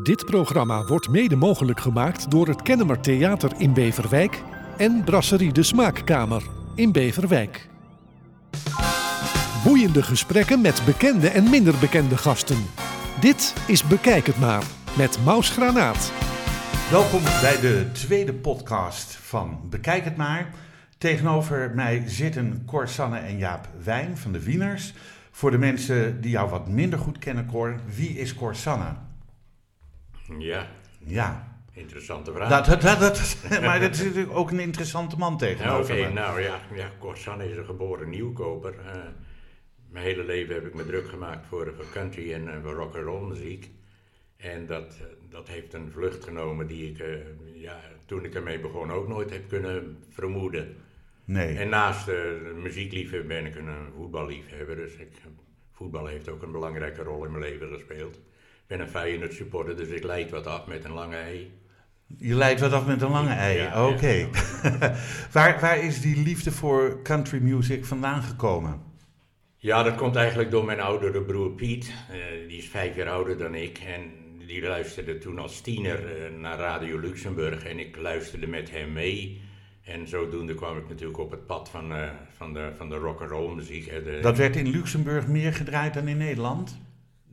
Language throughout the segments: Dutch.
Dit programma wordt mede mogelijk gemaakt door het Kennemer Theater in Beverwijk en Brasserie de Smaakkamer in Beverwijk. Boeiende gesprekken met bekende en minder bekende gasten. Dit is Bekijk het maar met Maus Granaat. Welkom bij de tweede podcast van Bekijk het maar. Tegenover mij zitten Cor Sanne en Jaap Wijn van de Wieners. Voor de mensen die jou wat minder goed kennen, Cor, wie is Cor Sanne? Ja, Ja, interessante vraag. dat, dat, maar dat is natuurlijk ook een interessante man Ja, tegenover Oké, me. nou ja, ja Corsan is een geboren nieuwkoper. Eh, mijn hele leven heb ik me druk gemaakt voor, voor country en eh, voor rock and roll muziek. En dat, eh, dat heeft een vlucht genomen die ik, eh, ja, toen ik ermee begon, ook nooit heb kunnen vermoeden. Nee. En naast eh, muziekliefhebber ben ik een eh, voetballiefhebber. Dus ik, voetbal heeft ook een belangrijke rol in mijn leven gespeeld. Ben een Feyenoord supporter, dus ik leid wat af met een lange ei. Je leidt wat af met een lange ei. Ja, Oké. waar, waar is die liefde voor country music vandaan gekomen? Ja, dat komt eigenlijk door mijn oudere broer Piet. Eh, die is vijf jaar ouder dan ik. En die luisterde toen als tiener eh, naar Radio Luxemburg. En ik luisterde met hem mee. En zodoende kwam ik natuurlijk op het pad van, eh, van de, van de rock and roll muziek. De- Dat werd in Luxemburg meer gedraaid dan in Nederland?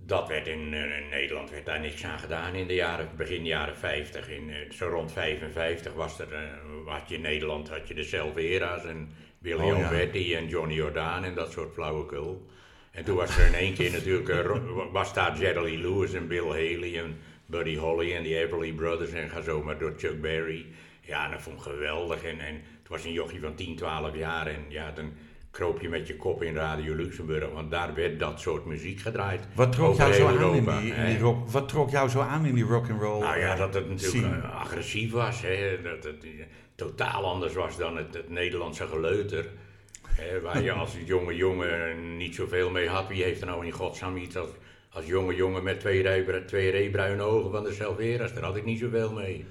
Dat werd in, eh, in Nederland werd daar niks aan gedaan in de jaren, begin jaren 50. In, eh, zo rond 55 was er, eh, had je in Nederland had je de Selvera's en William Oh, ja. Betty en Johnny Jordaan en dat soort flauwekul. En toen was er in één keer natuurlijk, was daar Jerry Lewis en Bill Haley en Buddy Holly en die Everly Brothers en ga zo maar door Chuck Berry. Ja, dat vond ik geweldig. En, en het was een jochie van 10, 12 jaar en ja, dan kroop je met je kop in Radio Luxemburg, want daar werd dat soort muziek gedraaid. Wat trok jou zo aan in die, in rock? Wat trok jou zo aan in die rock and roll? Nou ja, dat het natuurlijk scene? agressief was. Hè? Dat het totaal anders was dan het, het Nederlandse geleuter. Hè? Waar je als jonge jongen niet zoveel mee had. Wie heeft er nou in godsnaam iets als, als jonge jongen met twee, rij, twee reebruine ogen van de Selvera's? Daar had ik niet zoveel mee.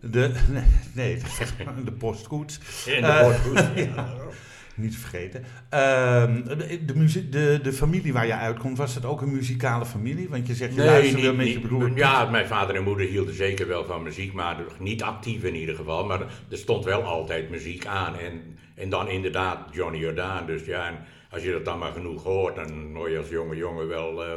De, nee, nee, de postkoets. En de Eh, goed. ja. Niet te vergeten. Ehm, de, de, de, de familie waar je uitkomt, was het ook een muzikale familie? Want je zegt, je luisterde met je broer. Ja, mijn vader en moeder hielden zeker wel van muziek, maar niet actief in ieder geval. Maar er stond wel altijd muziek aan. En, en dan inderdaad Johnny Jordaan. Dus ja, en als je dat dan maar genoeg hoort, dan word je als jonge jongen wel, eh,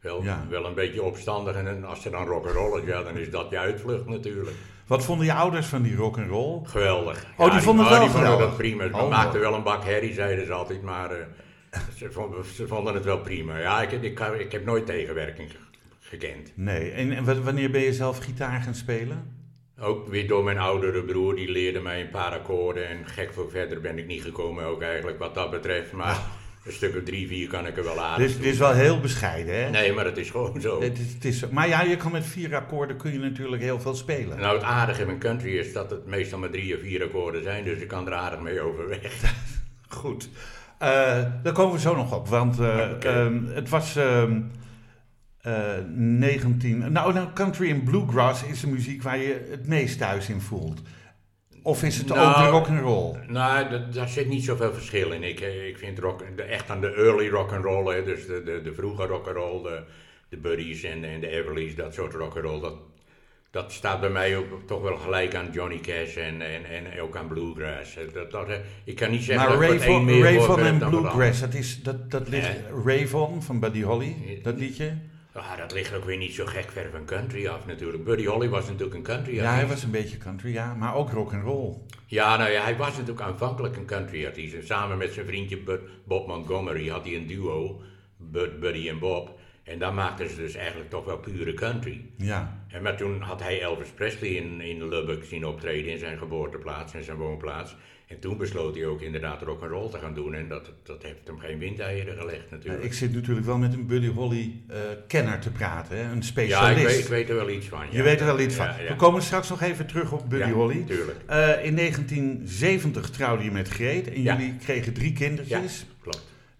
wel, Ja. wel een beetje opstandig. En als ze dan rock'n'roll is, ja, dan is dat je uitvlucht natuurlijk. Wat vonden je ouders van die rock and roll? Geweldig. Oh, die vonden het wel die vonden dat prima. Ze Oh, maakten mooi. wel een bak herrie, zeiden ze altijd, maar eh, ze, vonden, ze vonden het wel prima. Ja, ik, ik, ik heb nooit tegenwerking ge- gekend. Nee. En, en wa- wanneer ben je zelf gitaar gaan spelen? Ook weer door mijn oudere broer, die leerde mij een paar akkoorden. En gek voor verder ben ik niet gekomen ook eigenlijk wat dat betreft. Maar een stuk of drie, vier kan ik er wel aardig Dit, dit is wel heel bescheiden, hè? Nee, maar het is gewoon zo. Het is, het is, maar ja, je kan met vier akkoorden kun je natuurlijk heel veel spelen. Nou, het aardige in country is dat het meestal maar drie of vier akkoorden zijn. Dus ik kan er aardig mee overweg. Goed. Eh, daar komen we zo nog op, want eh, ehm, het was ehm, eh, 19... Nou, nou, country en bluegrass is de muziek waar je het meest thuis in voelt. Of is het Nou, ook de rock and roll? Nou, daar zit niet zoveel verschil in. Ik, eh, ik vind rock, echt aan de early rock and roll, hè, dus de, de, de vroege rock and roll, de, de Buddies en, en de Everlys, dat soort rock and roll, dat, dat staat bij mij ook toch wel gelijk aan Johnny Cash en, en, en ook aan bluegrass. Eh, Dat, dat, eh, ik kan niet zeggen Maar dat één Ravon, meer en bluegrass, dat, is, dat, dat ligt... Ravon van Buddy Holly, dat liedje. Ah, dat ligt ook weer niet zo gek ver van country af natuurlijk. Buddy Holly was natuurlijk een country Ja, hij artiest. was een beetje country, ja, maar ook rock and roll. Ja, nou ja, hij was natuurlijk aanvankelijk een country artiest. En samen met zijn vriendje Bud- Bob Montgomery had hij een duo, Bud, Buddy en Bob. En daar maakten ze dus eigenlijk toch wel pure country. Ja. En maar toen had hij Elvis Presley in, in Lubbock zien optreden in zijn geboorteplaats en zijn woonplaats. En toen besloot hij ook inderdaad rock and roll te gaan doen. En dat, dat heeft hem geen windeieren gelegd natuurlijk. Ik zit natuurlijk wel met een Buddy Holly eh, kenner te praten, hè? een ja, specialist. ik weet, ik weet er wel iets van. Je ja. weet er wel iets van. Ja, ja. We komen straks nog even terug op Buddy Ja, Holly. tuurlijk. Eh, in 1970 trouwde je met Greet en Ja. jullie kregen drie Ja, kindertjes.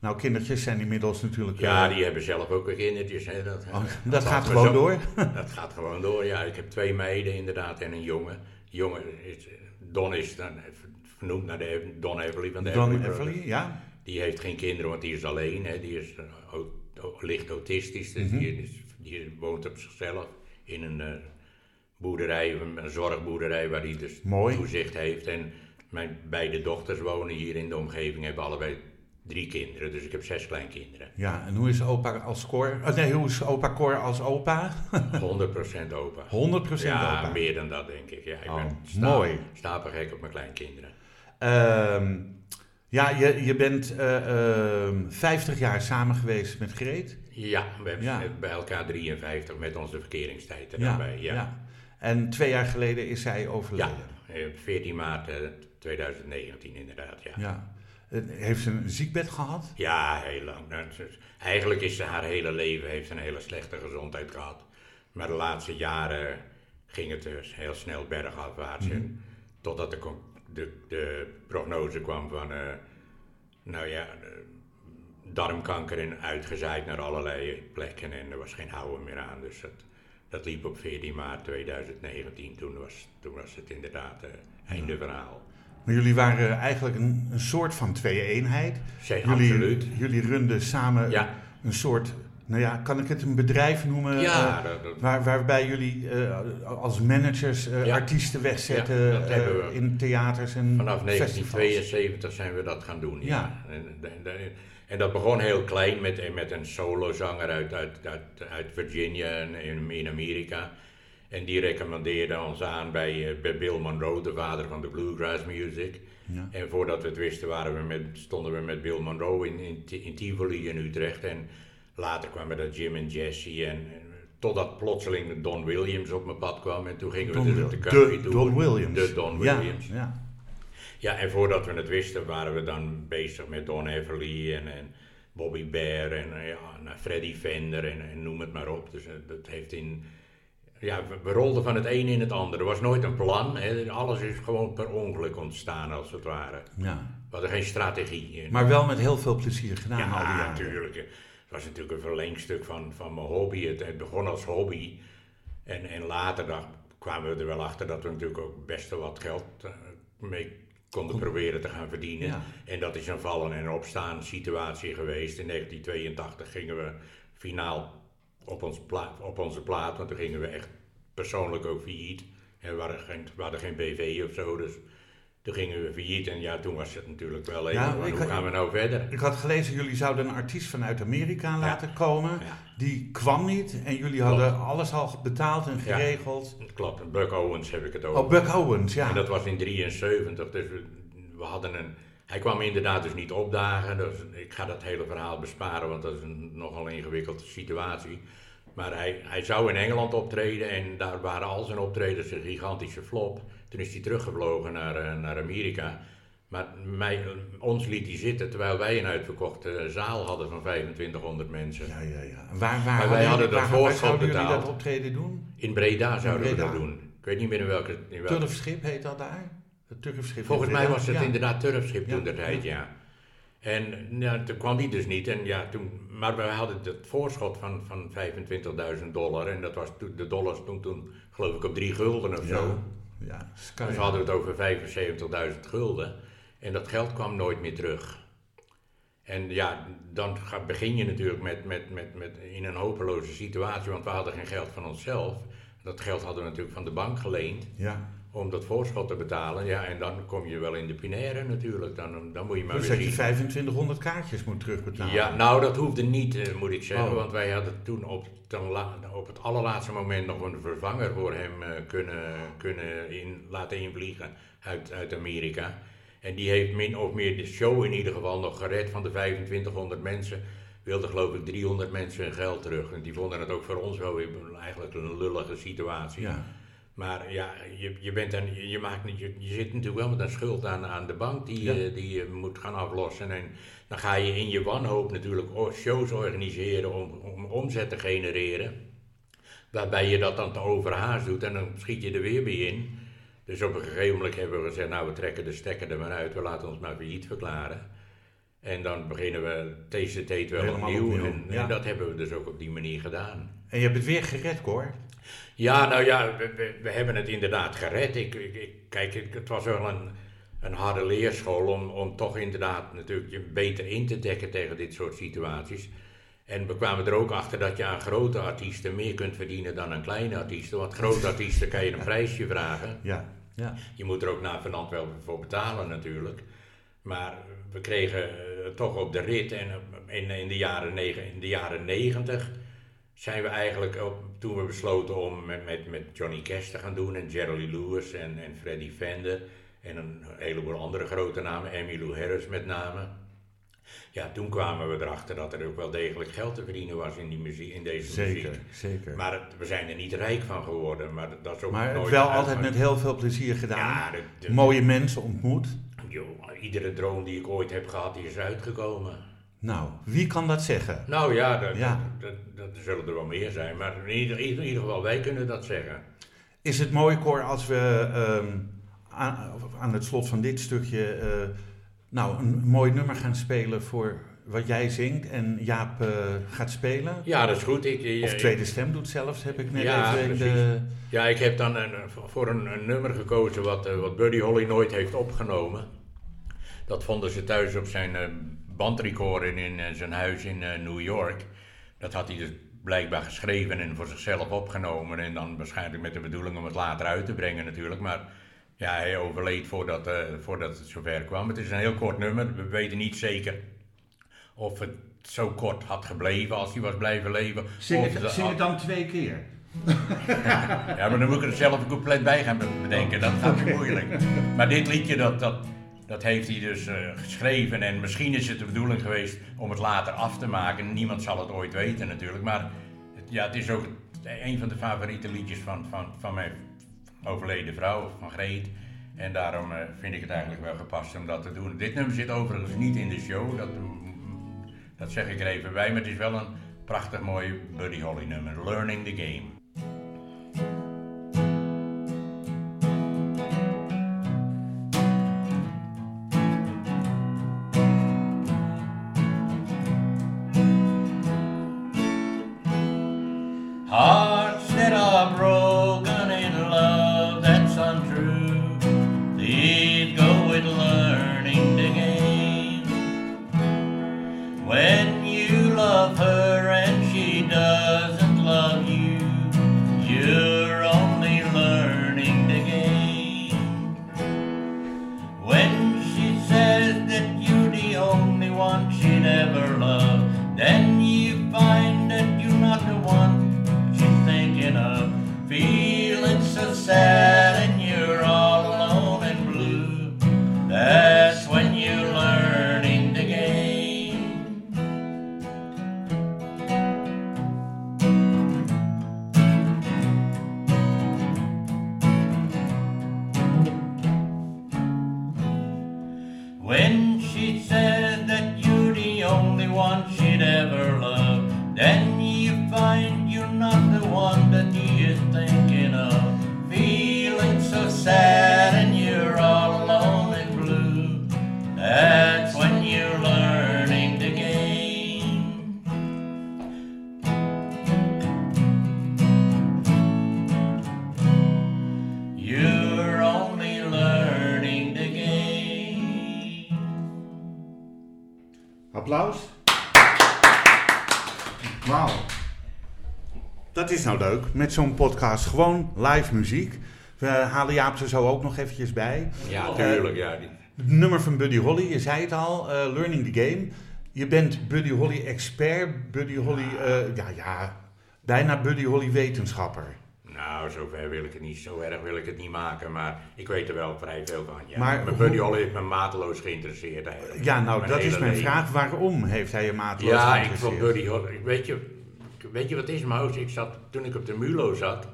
Nou, kindertjes zijn inmiddels natuurlijk... Ja, eh, die hebben zelf ook weer kindertjes. Hè. Dat, Oh, eh, dat gaat gewoon zo- door? Dat gaat gewoon door, ja. Ik heb twee meiden inderdaad en een jongen. Die jongen is, Don is dan vernoemd naar de Don Everly van de Don Everly ja. Die heeft geen kinderen, want die is alleen. Hè. Die is eh, au- licht autistisch, dus Mhm. die, is- die woont op zichzelf in een eh, boerderij, een zorgboerderij waar hij dus Mooi. toezicht heeft. En mijn beide dochters wonen hier in de omgeving, hebben allebei drie kinderen. Dus ik heb zes kleinkinderen. Ja, en hoe is opa als Cor? Oh, nee, hoe is opa Cor als opa? 100% opa. 100% ja, opa. meer dan dat denk ik. Ja, ik Oh, ben mooi. stapelgek op mijn kleinkinderen. Ehm, ja, je, je bent eh, ehm, 50 jaar samen geweest met Greet. Ja, we hebben Ja. bij elkaar 53 met onze verkeringstijd er Ja. Ja, ja. En twee jaar geleden is zij overleden. Ja, eh, 14 maart eh, 2019 inderdaad, ja. Eh, Heeft ze een ziekbed gehad? Ja, heel lang. Nou, Eigenlijk is ze haar hele leven heeft ze een hele slechte gezondheid gehad. Maar de laatste jaren ging het dus heel snel bergafwaarts. En Totdat de, de, de prognose kwam van, eh, nou ja, eh, darmkanker en uitgezaaid naar allerlei plekken. En er was geen houden meer aan. Dus dat, dat liep op 14 maart 2019. Toen was, toen was het inderdaad eh, einde verhaal. Maar jullie waren eigenlijk een, een soort van twee-eenheid. Jullie, absoluut. jullie runden samen Ja. een soort, nou ja, kan ik het een bedrijf noemen? Ja, eh, waar, waarbij jullie eh, als managers eh, Ja. artiesten wegzetten Ja, we. in theaters en Vanaf festivals. 1972 zijn we dat gaan doen. Ja. En, en- en- en dat begon heel klein met, met een solozanger uit, uit, uit, uit Virginia in, in Amerika. En die recommandeerde ons aan bij, eh, bij Bill Monroe, de vader van de bluegrass music. Ja. En voordat we het wisten waren we met, stonden we met Bill Monroe in, in, in Tivoli in Utrecht. En later kwamen er Jim en Jesse. En, en totdat plotseling Don Williams op mijn pad kwam. En toen gingen Don, we dus de country de tour. Don Williams. De Don Williams. Ja, Ja, en voordat we het wisten waren we dan bezig met Don Everly en, en Bobby Bear en eh, ja, nou, Freddy Fender en, en noem het maar op. Dus eh, dat heeft in... Ja, we, we rolden van het een in het ander. Er was nooit een plan. Hè. Alles is gewoon per ongeluk ontstaan als het ware. ja. We hadden geen strategie. Maar wel met heel veel plezier gedaan al die Ja, jaren. natuurlijk. Het was natuurlijk een verlengstuk van, van mijn hobby. Het, het begon als hobby. En, en later dacht, kwamen we er wel achter dat we natuurlijk ook best wel wat geld eh, mee konden proberen te gaan verdienen. Ja. En dat is een vallen en opstaan situatie geweest. In 1982 gingen we finaal op, ons op onze plaat, want toen gingen we echt persoonlijk ook failliet. En we, hadden geen, we hadden geen BV of zo, dus toen gingen we failliet. En ja, toen was het natuurlijk wel even, Ja, hoe gaan we nou verder? Ik had gelezen, jullie zouden een artiest vanuit Amerika laten komen. Ja. Die kwam niet en jullie hadden alles al betaald en geregeld. Klopt, Buck Owens heb ik het over. Oh, Buck Owens, ja. En dat was in 73, dus we, we hadden een... Hij kwam inderdaad dus niet opdagen, dus ik ga dat hele verhaal besparen, want dat is een nogal ingewikkelde situatie. Maar hij, hij zou in Engeland optreden en daar waren al zijn optredens een gigantische flop. Toen is hij teruggevlogen naar, eh, naar Amerika. Maar mij, ons liet hij zitten terwijl wij een uitverkochte zaal hadden van 2500 mensen. Ja, ja, ja. Waar, waar, wij hadden dat voorschot betaald. dat optreden doen? In Breda zouden we Breda. dat doen. Ik weet niet meer in welke... In welke Turfschip heet dat daar? Het Turfschip. Volgens mij was het Ja. inderdaad Turfschip toen der tijd, ja. En ja, toen kwam die dus niet. En ja, toen, maar we hadden het voorschot van, van 25.000 dollar. En dat was toen, de dollars toen, toen geloof ik op 3 gulden of zo. Ja. Sky. Dus we hadden het over 75.000 gulden. En dat geld kwam nooit meer terug. En ja, dan ga- begin je natuurlijk met, met, met, met in een hopeloze situatie, want we hadden geen geld van onszelf. Dat geld hadden we natuurlijk van de bank geleend Ja. Om dat voorschot te betalen. Ja, en dan kom je wel in de pinaire natuurlijk. Dan, dan moet je maar Dus weer dat je zien. 2500 kaartjes moet terugbetalen. Ja, nou dat hoefde niet, eh, moet ik zeggen. Oh. Want wij hadden toen op, op het allerlaatste moment nog een vervanger voor hem eh, kunnen, kunnen in, laten invliegen uit, uit Amerika. En die heeft min of meer de show in ieder geval nog gered van de 2500 mensen. Wilden geloof ik 300 mensen hun geld terug. En die vonden het ook voor ons wel weer eigenlijk een lullige situatie. Ja. Maar ja, je, je, bent dan, je, je maakt, niet- je, je zit natuurlijk wel met een schuld aan, aan de bank die, Ja. je- die je moet gaan aflossen. En dan ga je in je wanhoop natuurlijk shows organiseren om, om omzet te genereren. Waarbij je dat dan te overhaast doet en dan schiet je er weer bij in. Dus op een gegeven moment hebben we gezegd, nou we trekken de stekker er maar uit, we laten ons maar failliet verklaren. En dan beginnen we deze tijd wel Helemaal opnieuw. opnieuw, En, ja. en dat hebben we dus ook op die manier gedaan. En je hebt het weer gered, Cor. Ja, nou ja, we, we, we hebben het inderdaad gered. Ik, ik, ik- kijk, het was wel een, een harde leerschool om, om toch inderdaad natuurlijk je beter in te dekken tegen dit soort situaties. En we kwamen er ook achter dat je aan grote artiesten meer kunt verdienen dan aan kleine artiesten. Want grote artiesten kan je een prijsje vragen. Ja, ja. Je moet er ook na vanant wel voor betalen natuurlijk. Maar we kregen eh, toch op de rit en in, in, de jaren negen, in de jaren negentig zijn we eigenlijk, toen we besloten om met, met, met Johnny Cash te gaan doen en Jerry Lewis en, en Freddie Fender en een heleboel andere grote namen, Emmylou Harris met name. Ja, toen kwamen we erachter dat er ook wel degelijk geld te verdienen was in, die muziek, in deze Zeker, muziek. zeker. Maar het- we zijn er niet rijk van geworden. Maar dat is ook Maar het nooit wel altijd met heel veel plezier gedaan. Ja, de, de- Mooie mensen ontmoet. joh, iedere droom die ik ooit heb gehad, die is uitgekomen. Nou, wie kan dat zeggen? Nou ja, dat, Ja. Dat, dat, dat zullen er wel meer zijn. Maar in ieder, in ieder geval, wij kunnen dat zeggen. Is het mooi, Cor, als we ehm, aan, aan het slot van dit stukje eh, nou, een mooi nummer gaan spelen voor wat jij zingt en Jaap eh, gaat spelen? Ja, dat is goed. Ik, eh, Of tweede stem doet zelfs, heb ik net Ja, even in de... Ja, ik heb dan een, voor een, een nummer gekozen wat, eh, wat Buddy Holly nooit heeft opgenomen. Dat vonden ze thuis op zijn eh, bandrecorder in eh, zijn huis in New York. Dat had hij dus blijkbaar geschreven en voor zichzelf opgenomen. En dan waarschijnlijk met de bedoeling om het later uit te brengen natuurlijk. Maar ja, hij overleed voordat, eh, voordat het zover kwam. Het is een heel kort nummer. We weten niet zeker of het zo kort had gebleven als hij was blijven leven. of de- dan twee keer. ja, maar dan moet ik er zelf een couplet bij gaan bedenken. Dat gaat moeilijk. Maar dit liedje, dat, dat, dat heeft hij dus eh, geschreven. En misschien is het de bedoeling geweest om het later af te maken. Niemand zal het ooit weten natuurlijk. Maar het, ja, het is ook een van de favoriete liedjes van, van, van mijn overleden vrouw, van Greet. En daarom eh, vind ik het eigenlijk wel gepast om dat te doen. Dit nummer zit overigens niet in de show. Dat, mm, dat zeg ik er even bij. Maar het is wel een prachtig mooi Buddy Holly nummer. Learning the Game. never met zo'n podcast. Gewoon live muziek. We halen Jaap er zo ook nog eventjes bij. Ja, tuurlijk. Ja, Het nummer van Buddy Holly, je zei het al, eh, Learning the Game. Je bent Buddy Holly expert, Buddy Holly, eh, ja, ja, bijna Buddy Holly wetenschapper. Nou, zover wil ik het niet, zo erg wil ik het niet maken, maar ik weet er wel vrij veel van. Ja. Maar Buddy Holly heeft me mateloos geïnteresseerd eigenlijk. Ja, nou, Mijn dat is mijn leven. vraag. Waarom heeft hij je mateloos Ja, ik geïnteresseerd? vond Buddy Holly, weet je, weet je wat is Maus? Ik zat, toen ik op de Mulo zat,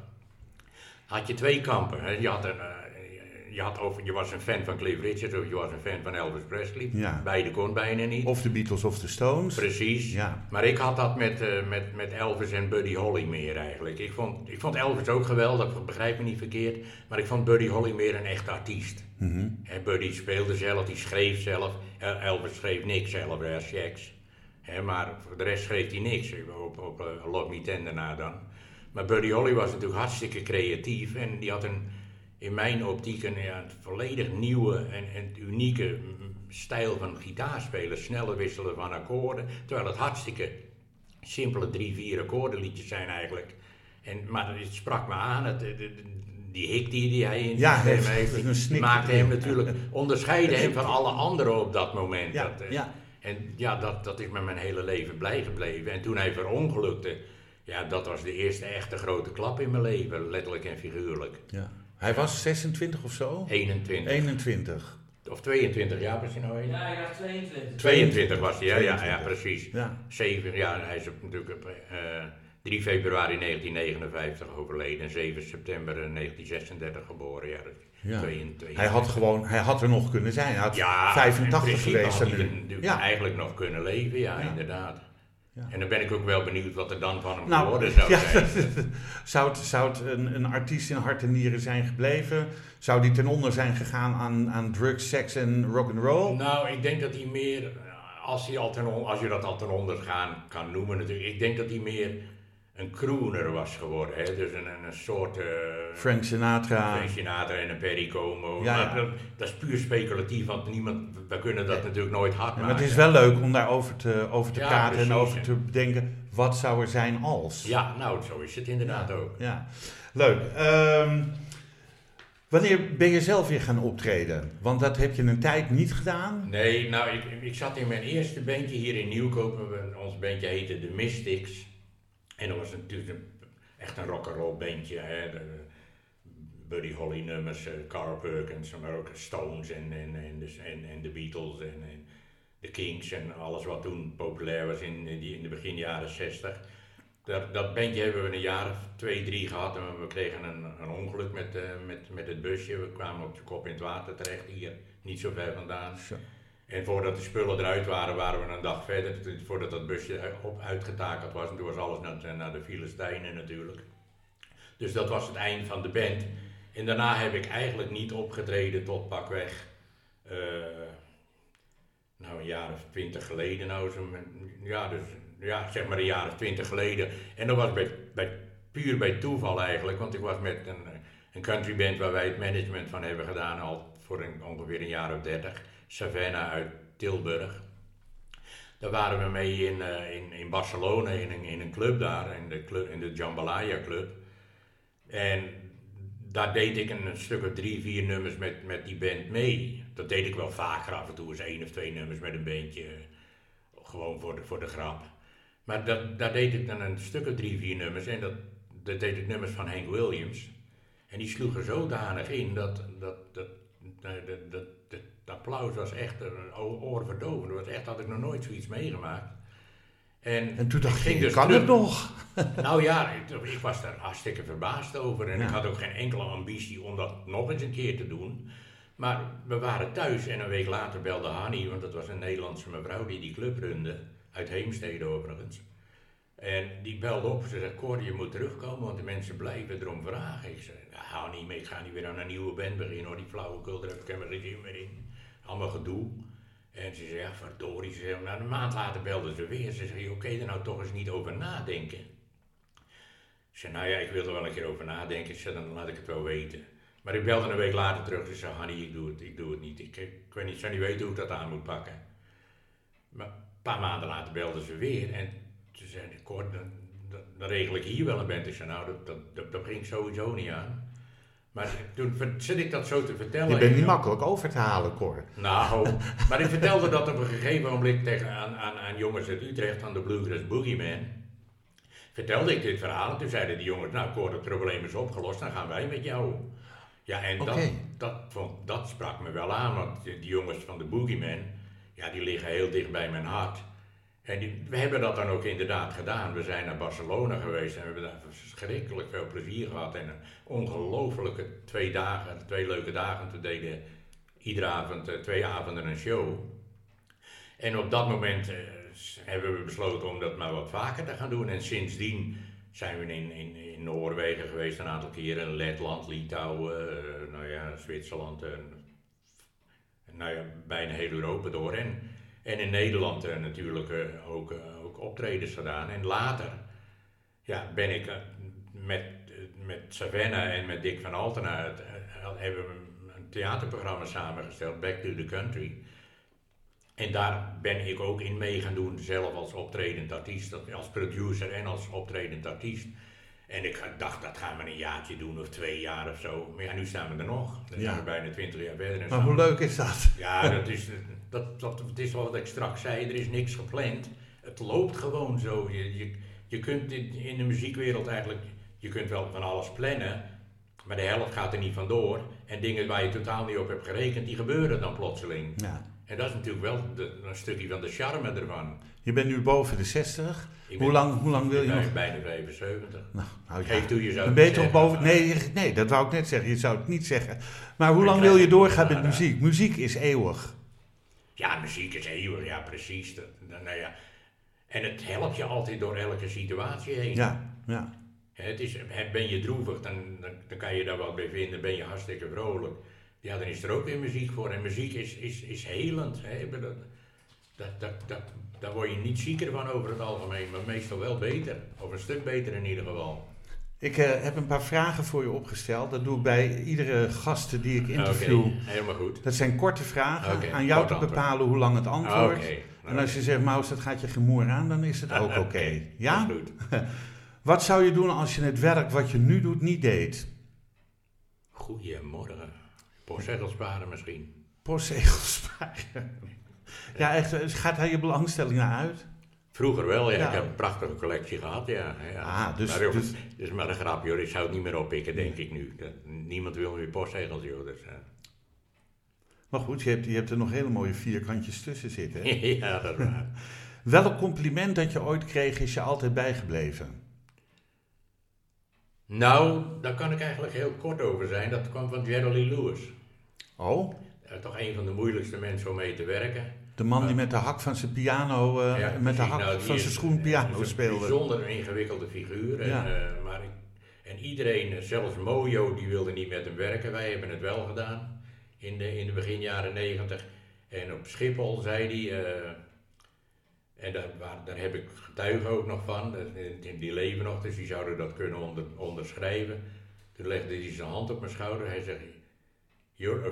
had je twee kampen. Hè. Je, had een, eh, je, had over, je was een fan van Cliff Richard of je was een fan van Elvis Presley. Ja. Beide kon bijna niet. Of de Beatles of de Stones. Precies. Ja. Maar ik had dat met, eh, met, met Elvis en Buddy Holly meer eigenlijk. Ik vond, ik vond Elvis ook geweldig, begrijp me niet verkeerd. Maar ik vond Buddy Holly meer een echte artiest. Mhm. Hè, Buddy speelde zelf, die schreef zelf. El- Elvis schreef niks zelf, hè, checks. Maar voor de rest schreef hij niks. Op, op uh, Love Me Tender na dan. Maar Buddy Holly was natuurlijk hartstikke creatief. En die had een, in mijn optiek een, ja, een volledig nieuwe en, en unieke mm, stijl van gitaarspelen. Snelle wisselen van akkoorden. Terwijl het hartstikke simpele drie, vier akkoordenliedjes zijn eigenlijk. En, maar het sprak me aan, het, die hik die, die hij in Ja, heeft- heeft, maakte hem natuurlijk, onderscheidde hem van alle anderen op dat moment. Ja, Dat, eh, ja. En ja, dat, dat is me mijn hele leven blij gebleven. En toen hij verongelukte, ja, dat was de eerste echte grote klap in mijn leven, letterlijk en figuurlijk. Ja. Hij was 26 of zo? 21 21. of 22 jaar was hij nou? Ja, dacht 22. 22 was hij, ja, ja, ja 22. precies. Ja. 7 jaar, hij is natuurlijk op eh, 3 februari 1959 overleden en 7 september eh, 1936 geboren. Ja, dat is Ja. 22. Hij had gewoon, hij had er nog kunnen zijn. Hij had ja, 85 in principe geweest had hij nu. Ja. eigenlijk nog kunnen leven, ja, Ja. inderdaad. Ja. En dan ben ik ook wel benieuwd wat er dan van hem Nou, geworden zou ja, zijn. zou het, zou het een, een artiest in hart en nieren zijn gebleven? Zou die ten onder zijn gegaan aan, aan drugs, seks en rock'n'roll? Nou, ik denk dat hij meer, als, hij al ten als je dat al ten onder gaan kan noemen natuurlijk, ik denk dat hij meer een crooner was geworden. Hè? Dus een, een, soort... eh, Frank Sinatra. Frank Sinatra en een Perry Como. Ja. Dat, dat is puur speculatief, want niemand, we kunnen dat natuurlijk nooit hard maken. maar het is wel leuk om daarover te, over te praten en over te bedenken. Wat zou er zijn als? Ja, nou, zo is het inderdaad ook. Ja, leuk. Ehm, wanneer ben je zelf weer gaan optreden? Want dat heb je een tijd niet gedaan. Nee, nou, ik, ik zat in mijn eerste bandje hier in Nieuwkoop. Ons bandje heette The Mystics. En dat was natuurlijk een- echt een rock'n'roll bandje. Hè. De, Buddy Holly nummers, eh, Carl Perkins, maar ook Stones en, en, en, de, en, en de Beatles en, en de Kings en alles wat toen populair was in, die, in de begin jaren 60. Dat, dat bandje hebben we een jaar of twee, drie gehad en we kregen een, een ongeluk met, eh, met, met het busje. We kwamen op de kop in het water terecht, hier niet zo ver vandaan. En voordat de spullen eruit waren, waren we een dag verder, voordat dat busje op uitgetakeld was. En toen was alles naar, naar de Filistijnen natuurlijk. Dus dat was het eind van de band. En daarna heb ik eigenlijk niet opgetreden tot pakweg, eh, nou een jaar of twintig geleden nou. Zo, ja, dus, ja, zeg maar een jaar of twintig geleden. En dat was bij, bij, puur bij toeval eigenlijk, want ik was met een, een country band waar wij het management van hebben gedaan al voor een, ongeveer een jaar of dertig. Savannah uit Tilburg. Daar waren we mee in, eh, in, in Barcelona in een, in een club daar, in de, club, in de Jambalaya Club. En daar deed ik een, stuk of drie, vier nummers met, met die band mee. Dat deed ik wel vaker af en toe, eens één of twee nummers met een eh, Gewoon voor de, voor de grap. Maar dat, daar deed ik dan een stuk of drie, vier nummers. En dat, dat deed ik nummers van Hank Williams. En die sloegen zodanig in dat, dat, dat, dat, dat, applaus was echt oorverdovend. Dat was echt, had ik nog nooit zoiets meegemaakt. En, En toen dacht ik ging dus kan terug- het nog? nou ja, ik, ik was daar hartstikke verbaasd over. En Ja. ik had ook geen enkele ambitie om dat nog eens een keer te doen. Maar we waren thuis en een week later belde Hanny, want dat was een Nederlandse mevrouw die die club runde. Uit Heemstede overigens. En die belde op. Ze zei, Cor, je moet terugkomen, want de mensen blijven erom vragen. Ik zei, nou, hou niet mee, ik ga niet weer aan een nieuwe band beginnen hoor. Die flauwekul, daar heb ik helemaal geen zin meer in. Allemaal gedoe. En ze zei, ja, verdorie. Ze zei, nou, een maand later belde ze weer. Ze zei, oké, er nou toch eens niet over nadenken. Ik zei, nou ja, ik wil er wel een keer over nadenken. Ik zei, dan laat ik het wel weten. Maar ik belde een week later terug. Ze zei, Hanny, ik doe het, ik doe het niet. Ik, ik, weet niet, zou niet weten hoe ik dat aan moet pakken. Maar een paar maanden later belden ze weer. En ze zeiden, Cor, dan, dan, dan regel ik hier wel een band. Ik zei, nou, dat, dat, dat, dat ging sowieso niet aan. Maar toen zit ik dat zo te vertellen. Je bent en- niet makkelijk over te halen, Cor. nou, maar ik vertelde dat op een gegeven moment tegen, aan, aan, aan jongens uit Utrecht, aan de Bluegrass Boogeyman. Vertelde ik dit verhaal en toen zeiden die jongens, nou Cor, het probleem is opgelost, dan gaan wij met jou. Ja, en dat, dat, vond, dat sprak me wel aan, want die, die jongens van de Boogeyman, ja, die liggen heel dicht bij mijn hart. En we hebben dat dan ook inderdaad gedaan. We zijn naar Barcelona geweest en we hebben daar verschrikkelijk veel plezier gehad. En een ongelofelijke twee dagen, twee leuke dagen. We deden iedere avond, eh, twee avonden een show. En op dat moment eh, hebben we besloten om dat maar wat vaker te gaan doen. En sindsdien zijn we in, in, in Noorwegen geweest een aantal keren. Letland, Litouwen, eh, nou ja, Zwitserland. en nou ja, bijna heel Europa door. En in Nederland eh, natuurlijk eh, ook, eh, ook optredens gedaan. En later ja, ben ik met, met Savannah en met Dick van Altena... hebben we een theaterprogramma samengesteld, Back to the Country... En daar ben ik ook in mee gaan doen, zelf als optredend artiest, als producer en als optredend artiest. En ik dacht, dat gaan we een jaartje doen of twee jaar of zo. Maar ja, nu staan we er nog. Dan Ja. zijn we bijna twintig jaar verder. En Maar hoe leuk is dat? Ja, dat is, dat, dat, het is wat ik straks zei, er is niks gepland. Het loopt gewoon zo. Je, je, je kunt in, in de muziekwereld eigenlijk, je kunt wel van alles plannen, maar de helft gaat er niet vandoor. En dingen waar je totaal niet op hebt gerekend, die gebeuren dan plotseling. Ja. En dat is natuurlijk wel de, een stukje van de charme ervan. Je bent nu boven de 60. Ik Hoe lang, hoe lang wil je nog? bijna 75. Nou, nou ja. Geef toe, je zou zeggen, boven... Nee, nee, dat wou ik net zeggen. Je zou het niet zeggen. Maar hoe lang wil je doorgaan met muziek? Muziek is eeuwig. Ja, muziek is eeuwig, ja precies. Dat, nou ja. En het helpt je altijd door elke situatie heen. Ja, ja. Het is, ben je droevig, dan, dan, dan kan je daar wat bij vinden. Ben je hartstikke vrolijk. Ja, dan is er ook weer muziek voor. En muziek is, is, is helend. Hè. Dat, dat, dat, daar word je niet zieker van over het algemeen, maar meestal wel beter. Of een stuk beter in ieder geval. Ik eh, heb een paar vragen voor je opgesteld. Dat doe ik bij iedere gast die ik interview. Oké, helemaal goed. Dat zijn korte vragen. Aan jou te antwoord. bepalen hoe lang het antwoord. Oké. En als je zegt, Maus, dat gaat je gemoer aan, dan is het ook oké. Ja? Goed. Wat zou je doen als je het werk wat je nu doet niet deed? Goedemorgen. Postzegels sparen misschien. Postzegels sparen. Ja, echt, eh, gaat daar je belangstelling naar uit? Vroeger wel, ja. Ja. Ik heb een prachtige collectie gehad, ja. ja. Ah, dus- maar, dus- dus maar een grapje hoor, ik zou het niet meer oppikken, denk ik nu. Niemand wil meer postzegels, joh. Dus. Maar goed, je hebt, je hebt er nog hele mooie vierkantjes tussen zitten. hè? ja, dat is waar. Welk compliment dat je ooit kreeg is je altijd bijgebleven? Nou, daar kan ik eigenlijk heel kort over zijn. Dat kwam van Jerry Lewis. Oh, Toch een van de moeilijkste mensen om mee te werken. de man die met de hak van zijn piano, eh, Ja, met de hak Nou, van zijn schoen piano is een speelde. bijzonder ingewikkelde figuur. En, Ja. eh, maar ik, en iedereen, eh, zelfs Mojo, die wilde niet met hem werken. Wij hebben het wel gedaan in de, in de begin jaren negentig. En op Schiphol zei hij, en daar, waar, daar heb ik getuigen ook nog van, die, die leven nog, dus die zouden dat kunnen onder, onderschrijven. Toen legde hij zijn hand op mijn schouder. Hij zegt, you're a,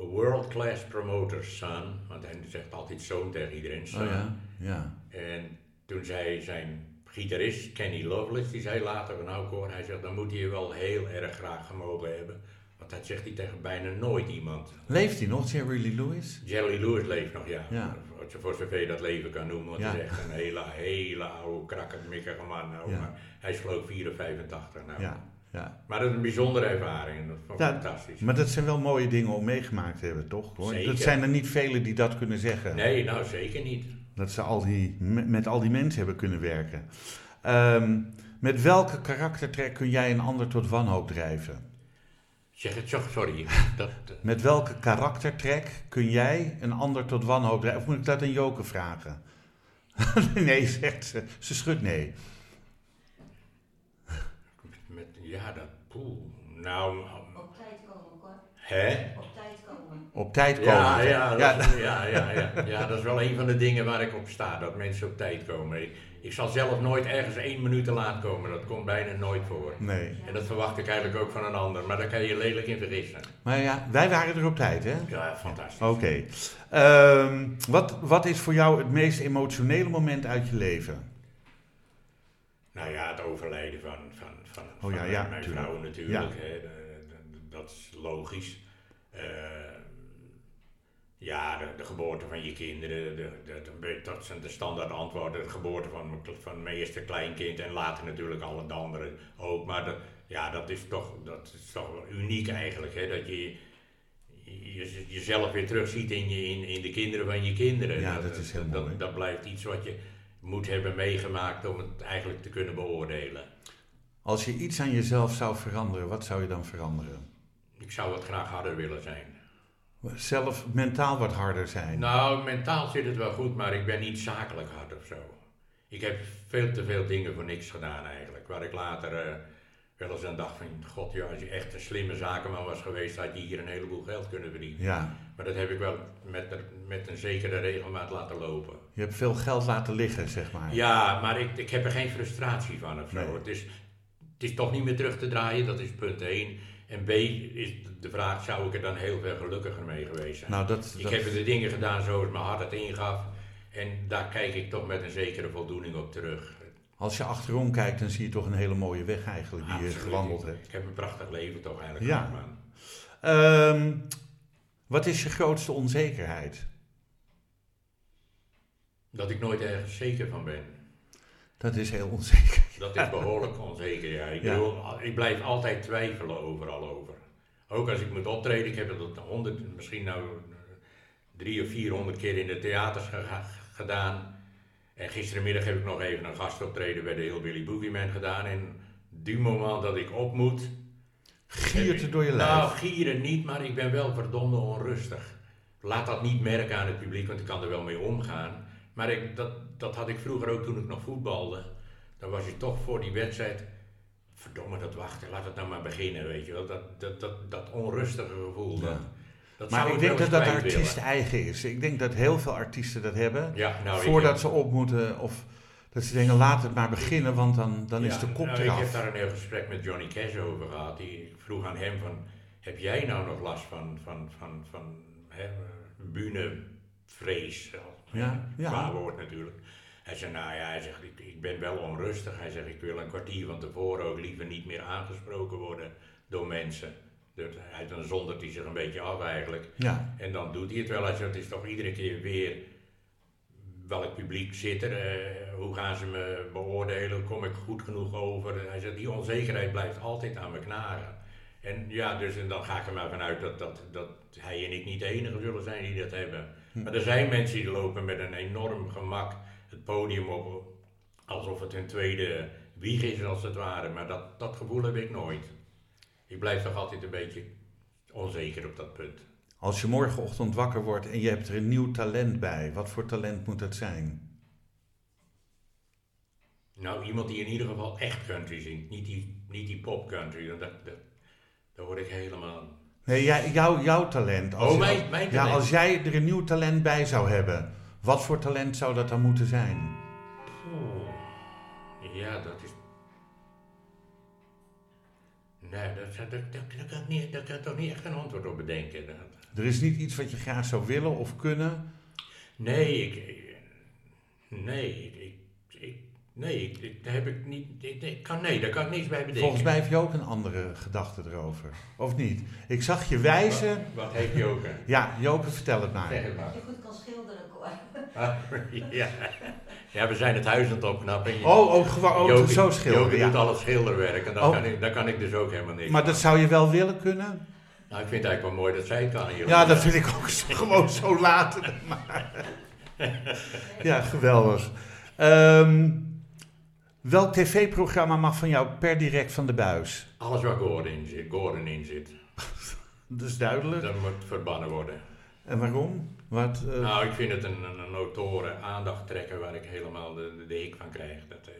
a world-class promoter, son. Want hij zegt altijd zoon tegen iedereen, son. Oh ja, ja. En toen zei zijn gitarist, Kenny Loveless, die zei later van nou Cor, hij zegt dan moet hij je wel heel erg graag gemogen hebben. Want dat zegt hij tegen bijna nooit iemand. Leeft hij nog, Jerry Lee Lewis? Jerry Lewis leeft nog, ja. Ja. Voor, voor zover je dat leven kan noemen, want Ja. hij is echt een hele, hele oude, krakkemikkige man nou. Ja. Maar hij is geloof ik 4 of 85 nou. Ja, ja. Maar dat is een bijzondere ervaring dat vond ik Ja, fantastisch. Maar dat zijn wel mooie dingen om meegemaakt te hebben, toch? Hoor? Zeker. Dat zijn er niet velen die dat kunnen zeggen. Nee, nou zeker niet. Dat ze al die, met al die mensen hebben kunnen werken. Ehm, met welke karaktertrek kun jij een ander tot wanhoop drijven? Zeg het zo, sorry. Dat, Met welke karaktertrek kun jij een ander tot wanhoop drijven? Of moet ik dat aan Joke vragen? nee, zegt ze. Ze schudt nee. Ja, dat, poeh. Nou, Op tijd komen, Cor. hè? Op tijd komen. Op tijd komen. Ja, ja, dat, Ja. is- ja, ja, ja, ja, dat is wel een van de dingen waar ik op sta, dat mensen op tijd komen. Ik, ik zal zelf nooit ergens één minuut te laat komen, dat komt bijna nooit voor. Nee. En dat verwacht ik eigenlijk ook van een ander, maar daar kan je je lelijk in vergissen. Maar ja, wij waren er op tijd, hè? Ja, fantastisch. Oké. Ehm, wat, wat is voor jou het meest emotionele moment uit je leven? Nou ja, het overlijden van, van, van, Oh ja, ja, mijn tuurlijk. vrouw natuurlijk, hè, dat is logisch. Eh, ja, de, de geboorte van je kinderen, de, dat zijn de standaard antwoorden. De geboorte van, mijn- van mijn eerste kleinkind en later natuurlijk alle de anderen ook. Maar de, ja, dat is toch, dat is toch wel uniek eigenlijk, hè, dat je, je jezelf weer terugziet in, je, in, in de kinderen van je kinderen. Ja, dat is heel dat, mooi. Dat blijft iets wat je moet hebben meegemaakt om het eigenlijk te kunnen beoordelen. Als je iets aan jezelf zou veranderen, wat zou je dan veranderen? Ik zou wat graag harder willen zijn. Zelf mentaal wat harder zijn. Nou, mentaal zit het wel goed, maar ik ben niet zakelijk hard of zo. Ik heb veel te veel dingen voor niks gedaan eigenlijk. Waar ik later eh, wel eens aan dacht van, god ja, als je echt een slimme zakenman was geweest, had je hier een heleboel geld kunnen verdienen. Ja, Maar dat heb ik wel met, met een zekere regelmaat laten lopen. je hebt veel geld laten liggen, zeg maar. Ja, maar ik, ik heb er geen frustratie van of zo. Nee. Het, is, het is toch niet meer terug te draaien, dat is punt 1. En B is de vraag, zou ik er dan heel veel gelukkiger mee geweest zijn? Nou, dat, ik dat- heb de dingen gedaan zoals mijn hart het ingaf. En daar kijk ik toch met een zekere voldoening op terug. als je achterom kijkt, dan zie je toch een hele mooie weg eigenlijk die je gewandeld hebt. Ik heb een prachtig leven toch eigenlijk Ja. Ehm, wat is je grootste onzekerheid? Dat ik nooit ergens zeker van ben. Dat is heel onzeker. Dat is behoorlijk onzeker. Ja. Ik, bedoel, ik blijf altijd twijfelen overal over. Ook als ik moet optreden, ik heb het honderd, misschien nou eh, drie of vierhonderd keer in de theaters gedaan. En gisterenmiddag heb ik nog even een gastoptreden bij de Hillbilly Boogie Man gedaan. En die moment dat ik op moet, Giert het door je lijf. nou, gieren niet, maar ik ben wel verdomde onrustig. Laat dat niet merken aan het publiek, want ik kan er wel mee omgaan. Maar ik, dat, dat had ik vroeger ook toen ik nog voetbalde. Dan was je toch voor die wedstrijd. Verdomme, dat wachten, laat het nou maar beginnen, weet je wel. Dat, dat, dat, dat onrustige gevoel. Ja. Dat, dat maar zou ik denk dat dat kwijt artiest willen. eigen is. Ik denk dat heel veel artiesten dat hebben. Ja, nou, ik- voordat ze op moeten. Of dat ze denken, laat het maar beginnen, want dan, dan is de kop nou, Ik eraf. heb daar een heel gesprek met Johnny Cash over gehad. Die ik vroeg aan hem van, heb jij nou nog last van, van, van, van hè, bühnevrees? Ja, ja. Qua woord natuurlijk. Hij zei, nou ja, hij zegt, ik, ik ben wel onrustig. Hij zegt, ik wil een kwartier van tevoren ook liever niet meer aangesproken worden door mensen. Dus hij, dan zondert hij zich een beetje af eigenlijk. Ja, En dan doet hij het wel. Hij zegt, het is toch iedere keer weer welk publiek zit er, eh, hoe gaan ze me beoordelen, kom ik goed genoeg over. Hij zegt, die onzekerheid blijft altijd aan me knagen. En ja, dus en dan ga ik er maar vanuit dat, dat, dat hij en ik niet de enige zullen zijn die dat hebben. Maar er zijn mensen die lopen met een enorm gemak podium op, alsof het hun tweede wieg is als het ware. Maar dat, dat gevoel heb ik nooit. Ik blijf toch altijd een beetje onzeker op dat punt. als je morgenochtend wakker wordt en je hebt er een nieuw talent bij, wat voor talent moet dat zijn? Nou, iemand die in ieder geval echt country zingt, niet die, niet die pop country. Dat, dat, daar word ik helemaal. Nee, jij, jouw, jouw talent. Als, Oh, mijn- mijn Ja, talent. als jij er een nieuw talent bij zou hebben, wat voor talent zou dat dan moeten zijn? Oeh. Ja, dat is. Nee, dat, dat, dat, dat, dat kan niet, daar kan ik toch niet echt een antwoord op bedenken. Dat- Er is niet iets wat je graag zou willen of kunnen. Nee, ik. Nee, ik. ik, ik nee, ik, daar heb ik niet. Ik, ik kan, nee, daar kan ik niets bij bedenken. Volgens mij heb je ook een andere gedachte erover. Of niet? Ik zag je wijzen. Wat, wat heeft Joke? Ja, Joke, vertel het maar. Zeg het maar. Dat je goed kan schilderen, Ja. ja, we zijn het huis aan het opknappen. Oh, ook gewoon oh, zo schilderen. Joke doet Ja. al het schilderwerk en daar, Oh. kan ik, daar kan ik dus ook helemaal niks Maar dat zou je wel willen kunnen? Nou, ik vind het eigenlijk wel mooi dat zij het kan hier. Ja, dat vind ik ook zo- gewoon zo later. Maar. Ja, geweldig. Ehm, welk tv-programma mag van jou per direct van de buis? Alles waar Gordon in zit, Gordon in zit, Dat is duidelijk. dat moet verbannen worden. En waarom? Wat, eh, Nou, ik vind het een, een, een notoren aandacht trekken waar ik helemaal de, de, de hik van krijg. Dat, eh,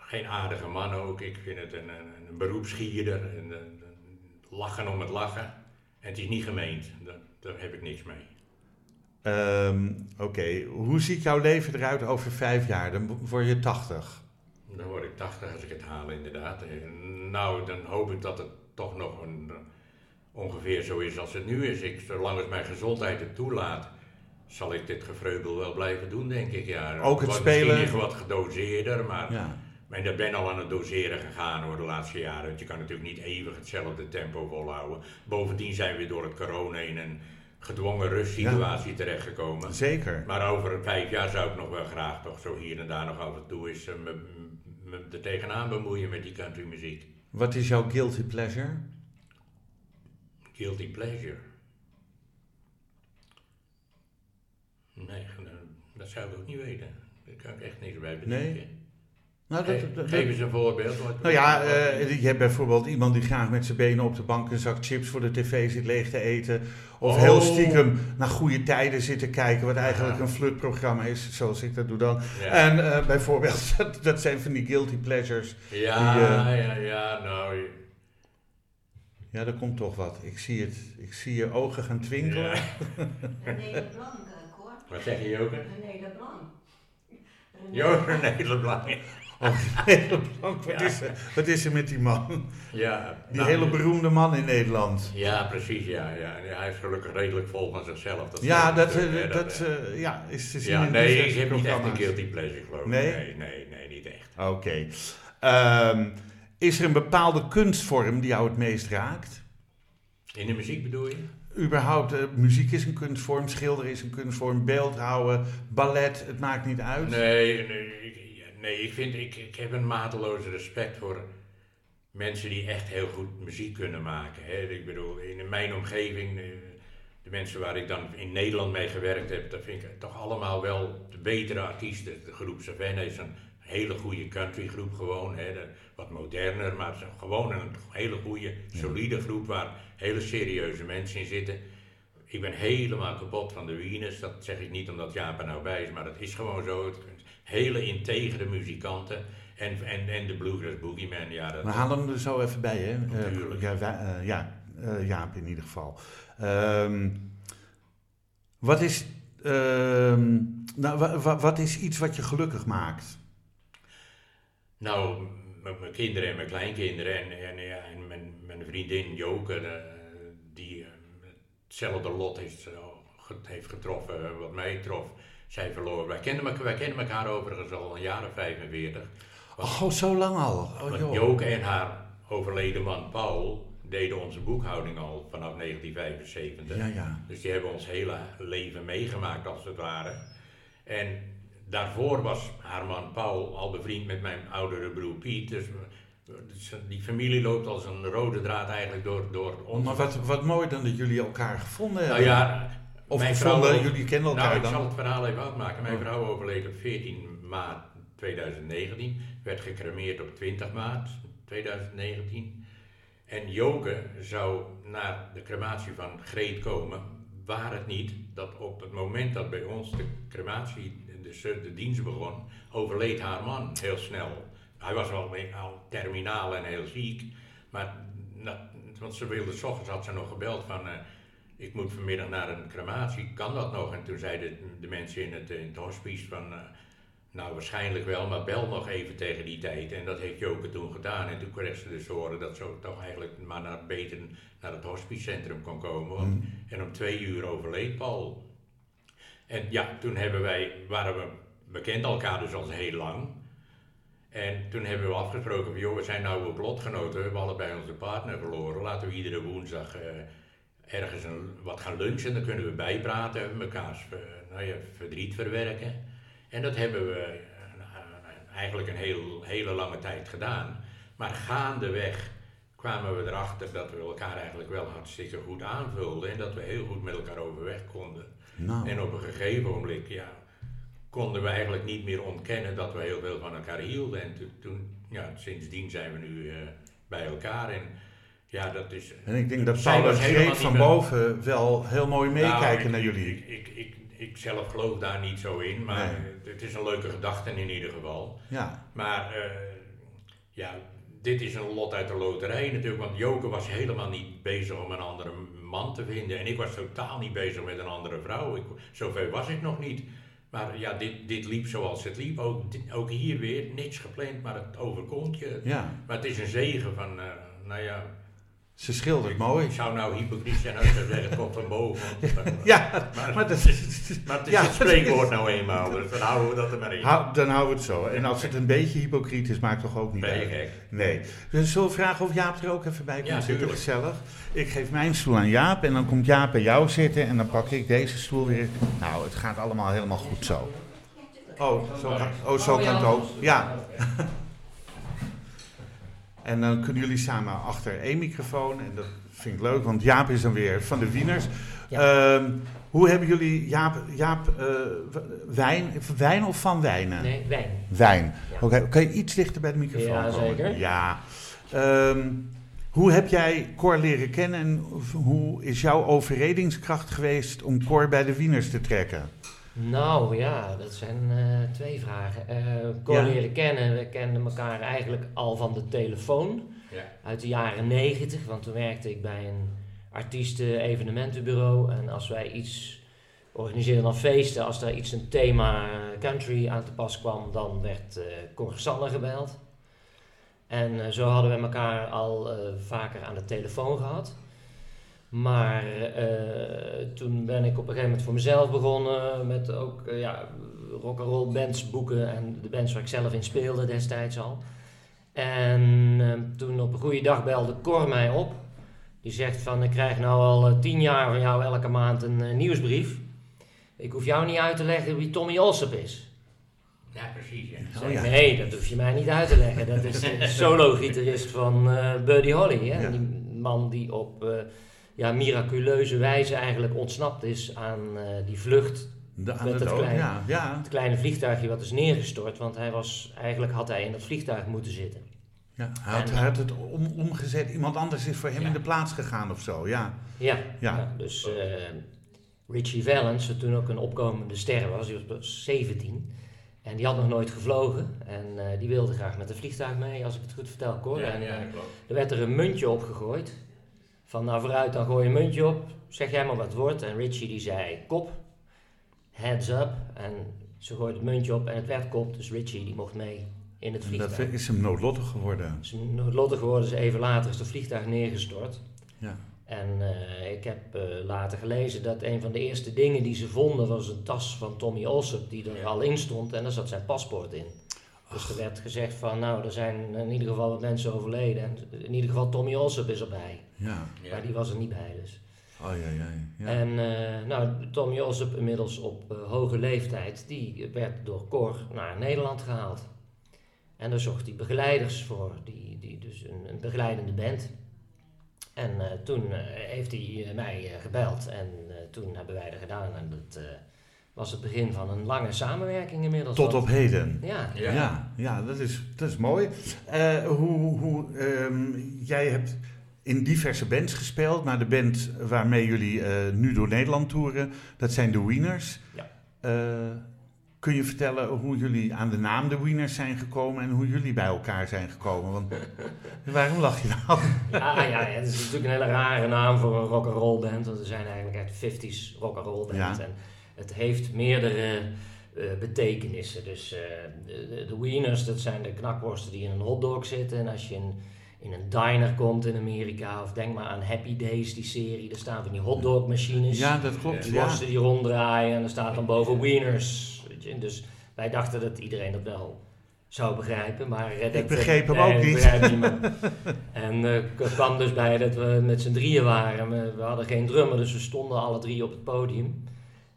geen aardige man ook. Ik vind het een, een, een beroepsgierder. Een, een- een lachen om het lachen. En het is niet gemeend. Daar heb ik niks mee. ehm, Oké, hoe ziet jouw leven eruit over vijf jaar? Dan word je 80. Dan word ik 80 als ik het haal, inderdaad. Eh, Nou, dan hoop ik dat het toch nog een, eh, ongeveer zo is als het nu is. Ik, zolang het mijn gezondheid het toelaat, zal ik dit gevreugel wel blijven doen, denk ik. Ja, Ook het Wat spelen- Misschien wat gedoseerder, maar Ja. maar ik ben al aan het doseren gegaan hoor, de laatste jaren. Want je kan natuurlijk niet eeuwig hetzelfde tempo volhouden. Bovendien zijn we door het corona in een gedwongen rustsituatie terechtgekomen. Zeker. Maar over vijf jaar zou ik nog wel graag toch zo hier en daar nog af en toe eens eh, me, me er tegenaan bemoeien met die countrymuziek. Wat is jouw guilty pleasure? Guilty pleasure. Nee, dat- dat zou ik ook niet weten. Daar kan ik echt niks bij bedenken. Nee? Nou, dat, dat- Geef eens een voorbeeld. Nou ja, eh, je hebt bijvoorbeeld iemand die graag met zijn benen op de bank een zak chips voor de tv zit leeg te eten. Of Oh. heel stiekem naar goede tijden zit te kijken, wat eigenlijk Ja. een flutprogramma is, zoals ik dat doe dan. Ja. En eh, bijvoorbeeld, dat, zijn van die guilty pleasures. Ja, Die, eh, ja, ja, nou. Ja, er komt toch wat. Ik zie het. Ik zie je ogen gaan twinkelen. Ja. René de Blanc, eh. Wat zeg je, Joke? René de Blanc. René Jo, René Leblanc. Oh. Wat, Ja. is er, wat is er met die man? Ja, Die nou, hele beroemde man in Nederland. Ja, precies, ja, ja. Ja, Hij is gelukkig redelijk vol van zichzelf. Dat Ja, dat, stuk, eh, hè, dat eh, ja, is te zien ja, in nee, ik heb niet echt een guilty pleasure, geloof ik. Nee? Nee, nee, nee, niet echt. Oké. Ehm, is er een bepaalde kunstvorm die jou het meest raakt? In de muziek bedoel je? Überhaupt, eh, muziek is een kunstvorm, schilderen is een kunstvorm, beeldhouden, ballet, het maakt niet uit. Nee, nee, ik, nee, ik vind, ik, ik heb een mateloze respect voor mensen die echt heel goed muziek kunnen maken. Hè. Ik bedoel, in mijn omgeving, eh, de mensen waar ik dan in Nederland mee gewerkt heb, dat vind ik toch allemaal wel de betere artiesten. De groep Savannah is een hele goede countrygroep gewoon, hè. De- wat moderner, maar het is gewoon een hele goede, solide groep waar hele serieuze mensen in zitten. Ik ben helemaal kapot van de Wieners. Dat zeg ik niet omdat Jaap er nou bij is, maar dat is gewoon zo. Hele integere muzikanten. En, en, en de Bluegrass Boogeyman, ja. Dat, We halen hem er zo even bij, hè? Eh, ja, eh, ja eh, Jaap in ieder geval. Ehm, wat, is, ehm, nou, wa- wa- wat is iets wat je gelukkig maakt? Nou, met mijn kinderen en mijn kleinkinderen en, en, ja, en mijn, mijn vriendin Joke, eh, die eh, hetzelfde lot heeft, eh, heeft getroffen wat mij trof. Zij verloor. Wij kennen, elkaar, wij kennen elkaar overigens al een jaar of 45. Oh, zo lang al. Oh. Joke en haar overleden man Paul deden onze boekhouding al vanaf 1975. Ja, ja. Dus die hebben ons hele leven meegemaakt als het ware. En daarvoor was haar man Paul al bevriend met mijn oudere broer Piet. Dus, dus die familie loopt als een rode draad eigenlijk door, door ons. Maar wat, wat mooi dan dat jullie elkaar gevonden nou hebben. ja, of mijn gevonden, vrouw- jullie kennen elkaar nou, ik dan. zal het verhaal even afmaken. Mijn Oh. vrouw overleed op 14 maart 2019, werd gecremeerd op 20 maart 2019. En Joke zou naar de crematie van Greet komen, waar het niet dat op het moment dat bij ons de crematie, dus eh, de dienst begon, overleed haar man heel snel. Hij was al, al terminaal en heel ziek, maar na- want ze wilde, s ochtends had ze nog gebeld van, eh, ik moet vanmiddag naar een crematie, kan dat nog? En toen zeiden de mensen in het, in het hospice van, eh, nou waarschijnlijk wel, maar bel nog even tegen die tijd. En dat heeft Joke toen gedaan. En toen kreeg ze dus horen dat ze toch eigenlijk maar naar, beter naar het hospicecentrum kon komen. Want, En om twee uur overleed Paul. En ja, toen hebben wij, waren we, kenden elkaar dus al heel lang. En toen hebben we afgesproken van, joh, we zijn nou op lotgenoten, we hebben allebei onze partner verloren. Laten we iedere woensdag eh, ergens een, wat gaan lunchen, dan kunnen we bijpraten, mekaars eh, nou ja, verdriet verwerken. En dat hebben we eh, eigenlijk een heel, hele lange tijd gedaan. Maar gaandeweg kwamen we erachter dat we elkaar eigenlijk wel hartstikke goed aanvulden en dat we heel goed met elkaar overweg konden. Nou, En op een gegeven moment, ja, konden we eigenlijk niet meer ontkennen dat we heel veel van elkaar hielden. En toen, toen ja, sindsdien zijn we nu eh, bij elkaar. En ja, dat is. en ik denk dat Zij Paul en was helemaal Greet niet van meer- boven wel heel mooi meekijken Nou, ik- naar jullie. Ik, ik, ik, ik zelf geloof daar niet zo in, maar Nee. het is een leuke gedachte in ieder geval. Ja, Maar eh, ja, dit is een lot uit de loterij natuurlijk, want Joke was helemaal niet bezig om een andere man te vinden. En ik was totaal niet bezig met een andere vrouw. Ik, zover was ik nog niet. Maar ja, dit, dit liep zoals het liep. Ook, dit- ook hier weer, niks gepland, maar het overkomt je. ja. Maar het is een zegen van, eh, nou ja, Ze schildert mooi. ik zou nou hypocriet zijn als zeggen, het komt van boven. Ja, Maar, maar dat maar het is ja, het spreekwoord nou eenmaal, dus dan houden we dat er maar in. Hou- dan houden we het zo. En als het een beetje hypocriet is, maakt toch ook niet uit. gek? Nee. Dus zullen we vragen of Jaap er ook even bij komt Ja, zitten? Gezellig. Ik geef mijn stoel aan Jaap en dan komt Jaap bij jou zitten en dan pak ik deze stoel weer. Nou, het gaat allemaal helemaal goed zo. Oh, zo kan, oh, zo kan het ook. Ja. En dan kunnen jullie samen achter één microfoon en dat vind ik leuk, want Jaap is dan weer van de Wieners. Ehm, hoe hebben jullie, Jaap, Jaap eh, wijn, wijn of van wijnen? Nee, wijn. Wijn. Ja. Oké, kan je iets dichter bij de microfoon Ja, komen? zeker. Ja. Ehm, hoe heb jij Cor leren kennen en hoe is jouw overredingskracht geweest om Cor bij de Wieners te trekken? Nou ja, dat zijn eh, twee vragen. Eh Ja. leren kennen, we kenden elkaar eigenlijk al van de telefoon Ja. uit de jaren negentig. Want toen werkte ik bij een artiesten-evenementenbureau. En als wij iets organiseerde dan feesten. Als daar iets een thema country aan te pas kwam, dan werd uh, Cor Sanne gebeld. En eh, zo hadden we elkaar al eh, vaker aan de telefoon gehad. Maar toen ben ik op een gegeven moment voor mezelf begonnen met ook ja, rock'n'roll bands boeken en de bands waar ik zelf in speelde destijds al. En toen op een goede dag belde Cor mij op. Die zegt van ik krijg nou al tien jaar van jou elke maand een nieuwsbrief. Ik hoef jou niet uit te leggen wie Tommy Olsop is. Ja, precies. Ja. Oh, Nee, dat hoef je mij niet uit te leggen. Dat is de solo-gitarist van uh, Buddy Holly. Hè? Die man die op uh, ja, miraculeuze wijze eigenlijk ontsnapt is aan uh, die vlucht. De, aan met het, kleine, ja, ja. het kleine vliegtuigje wat is neergestort. Want hij was, eigenlijk had hij in dat vliegtuig moeten zitten. Ja, hij had, en, hij had het om, omgezet. Iemand anders is voor hem ja. in de plaats gegaan of zo. Ja, ja, ja. ja dus Richie Valens, wat toen ook een opkomende ster was, die was 17. En die had nog nooit gevlogen. En uh, die wilde graag met een vliegtuig mee, als ik het goed vertel, Cor. Ja, en uh, er werd er een muntje opgegooid. Van nou vooruit, dan gooi je een muntje op. Zeg jij maar wat het wordt. En Richie die zei kop. Heads up. En ze gooide het muntje op en het werd kop. Dus Richie die mocht mee in het en vliegtuig. dat is hem noodlottig geworden. Dus noodlottig geworden is even later is het vliegtuig neergestort. Ja. En uh, ik heb uh, later gelezen dat een van de eerste dingen die ze vonden was een tas van Tommy Olsop die er al in stond en daar zat zijn paspoort in. Dus Ach. er werd gezegd van nou, er zijn in ieder geval wat mensen overleden en in ieder geval Tommy Olsop is erbij. Ja. Ja. Maar die was er niet bij dus. Oh ja, ja. ja. En uh, nou, Tommy Olsop inmiddels op hoge leeftijd, die werd door Cor naar Nederland gehaald. En daar zocht hij begeleiders voor, die, die, dus een, een begeleidende band. En uh, toen uh, heeft hij uh, mij gebeld en toen hebben wij er gedaan. En dat was het begin van een lange samenwerking inmiddels. Tot op heden. Ja. Ja, ja, ja dat, is, dat is mooi. hoe, hoe, um, jij hebt in diverse bands gespeeld, maar de band waarmee jullie nu door Nederland toeren, dat zijn de Wieners. Ja. Kun je vertellen hoe jullie aan de naam de Wieners zijn gekomen en hoe jullie bij elkaar zijn gekomen? Want waarom lach je nou? Ja, ja, het is natuurlijk een hele rare naam voor een rock'n'roll band. Want we zijn eigenlijk echt 50s rock'n'roll band. Ja. En het heeft meerdere uh, betekenissen. Dus uh, de, de Wieners, dat zijn de knakworsten die in een hotdog zitten. En als je in, in een diner komt in Amerika, of denk maar aan Happy Days, die serie, daar staan van die hotdogmachines. Ja, dat klopt. Die Ja. worsten die ronddraaien en er staat dan boven Wieners. Weet je. Dus wij dachten dat iedereen dat wel zou begrijpen, maar... eh, dat, begreep hem nee, ook niet. niemand. en eh, het kwam dus bij dat we met z'n drieën waren. We, we hadden geen drummer, dus we stonden alle drie op het podium.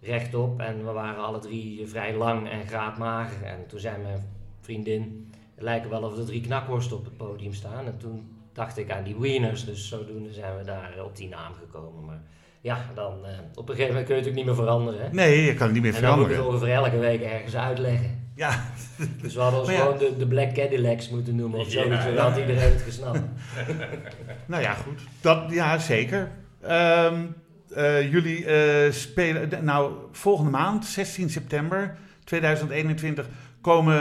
Rechtop. En we waren alle drie vrij lang en graadmager. En toen zei mijn vriendin... Het lijkt wel of er drie knakworsten op het podium staan. En toen dacht ik aan die wieners. Dus zodoende zijn we daar eh, op die naam gekomen. Maar ja, dan eh, op een gegeven moment kun je het natuurlijk niet meer veranderen. Hè? Nee, je kan het niet meer En dan moet je het veranderen. ongeveer elke week ergens uitleggen. Ja, Dus we hadden ons ja. gewoon de, de Black Cadillacs moeten noemen of Ja. Dan ja. had iedereen het gesnapt. nou ja, goed. Dat, ja, zeker. Ehm, eh, jullie eh, spelen, de- nou, volgende maand, 16 september 2021, komen